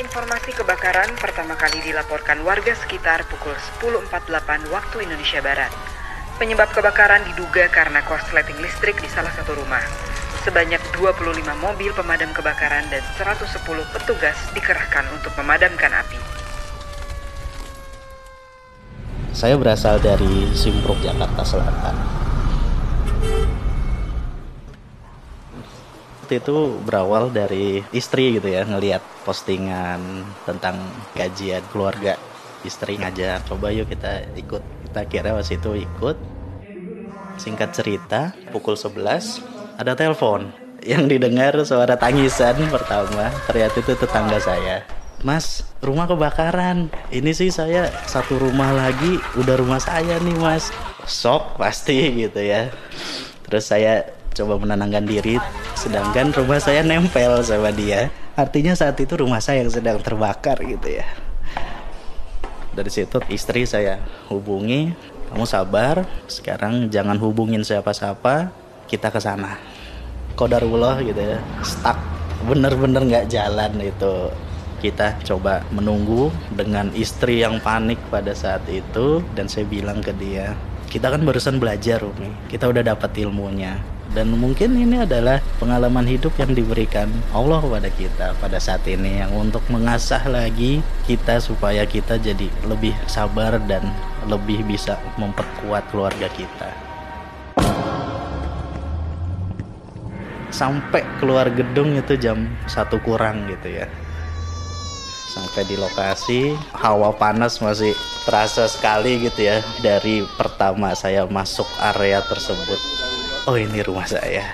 Informasi kebakaran pertama kali dilaporkan warga sekitar pukul 10.48 waktu Indonesia Barat. Penyebab kebakaran diduga karena korsleting listrik di salah satu rumah. Sebanyak 25 mobil pemadam kebakaran dan 110 petugas dikerahkan untuk memadamkan api. Saya berasal dari Simpruk, Jakarta Selatan. Itu berawal dari istri gitu ya ngelihat postingan tentang gajian keluarga istri ngajak coba yuk kita ikut kita kira pas itu ikut singkat cerita pukul 11 ada telepon yang didengar suara tangisan pertama ternyata itu tetangga saya Mas, rumah kebakaran. Ini sih saya satu rumah lagi, udah rumah saya nih mas. Sok pasti gitu ya. Terus saya coba menenangkan diri, sedangkan rumah saya nempel sama dia. Artinya saat itu rumah saya yang sedang terbakar gitu ya. Dari situ istri saya hubungi, kamu sabar, sekarang jangan hubungin siapa-siapa, kita ke sana. Kodarullah gitu ya, stuck, bener-bener nggak jalan itu kita coba menunggu dengan istri yang panik pada saat itu dan saya bilang ke dia kita kan barusan belajar Umi kita udah dapat ilmunya dan mungkin ini adalah pengalaman hidup yang diberikan Allah kepada kita pada saat ini yang untuk mengasah lagi kita supaya kita jadi lebih sabar dan lebih bisa memperkuat keluarga kita. Sampai keluar gedung itu jam satu kurang gitu ya. Sampai di lokasi hawa panas masih terasa sekali gitu ya dari pertama saya masuk area tersebut oh ini rumah saya.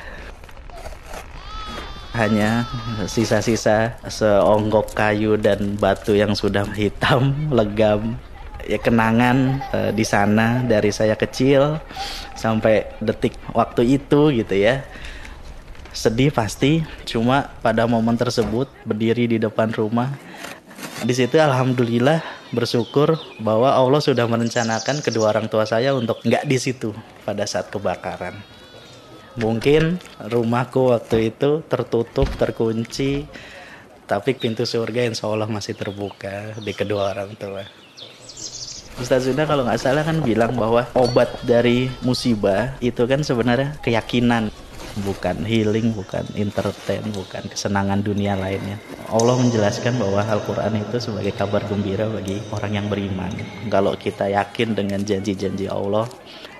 Hanya sisa-sisa seonggok kayu dan batu yang sudah hitam legam. Ya kenangan uh, di sana dari saya kecil sampai detik waktu itu gitu ya. Sedih pasti cuma pada momen tersebut berdiri di depan rumah. Di situ alhamdulillah bersyukur bahwa Allah sudah merencanakan kedua orang tua saya untuk nggak di situ pada saat kebakaran. Mungkin rumahku waktu itu tertutup, terkunci, tapi pintu surga insya Allah masih terbuka di kedua orang tua. Ustaz Zunda kalau nggak salah kan bilang bahwa obat dari musibah itu kan sebenarnya keyakinan bukan healing, bukan entertain, bukan kesenangan dunia lainnya. Allah menjelaskan bahwa Al-Quran itu sebagai kabar gembira bagi orang yang beriman. Kalau kita yakin dengan janji-janji Allah,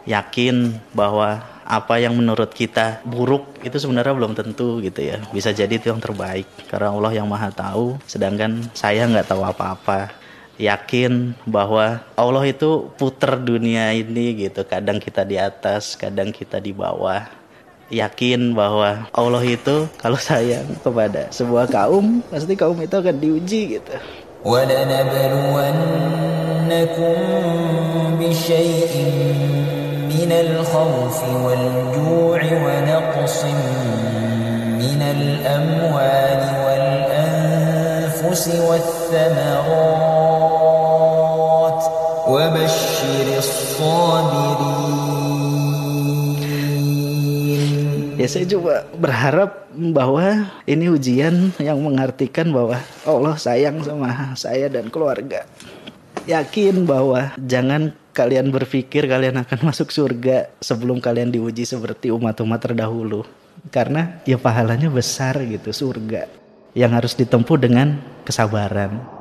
yakin bahwa apa yang menurut kita buruk itu sebenarnya belum tentu gitu ya bisa jadi itu yang terbaik karena Allah yang maha tahu sedangkan saya nggak tahu apa-apa yakin bahwa Allah itu puter dunia ini gitu kadang kita di atas kadang kita di bawah yakin bahwa Allah itu kalau sayang kepada sebuah kaum pasti kaum itu akan diuji gitu. ولنبلونكم بشيء من الخوف والجوع ونقص من الأموال والأنفس والثمرات وبشر الصابرين Ya saya coba berharap bahwa ini ujian yang mengartikan bahwa Allah sayang sama saya dan keluarga. Yakin bahwa jangan kalian berpikir kalian akan masuk surga sebelum kalian diuji seperti umat-umat terdahulu. Karena ya pahalanya besar gitu surga yang harus ditempuh dengan kesabaran.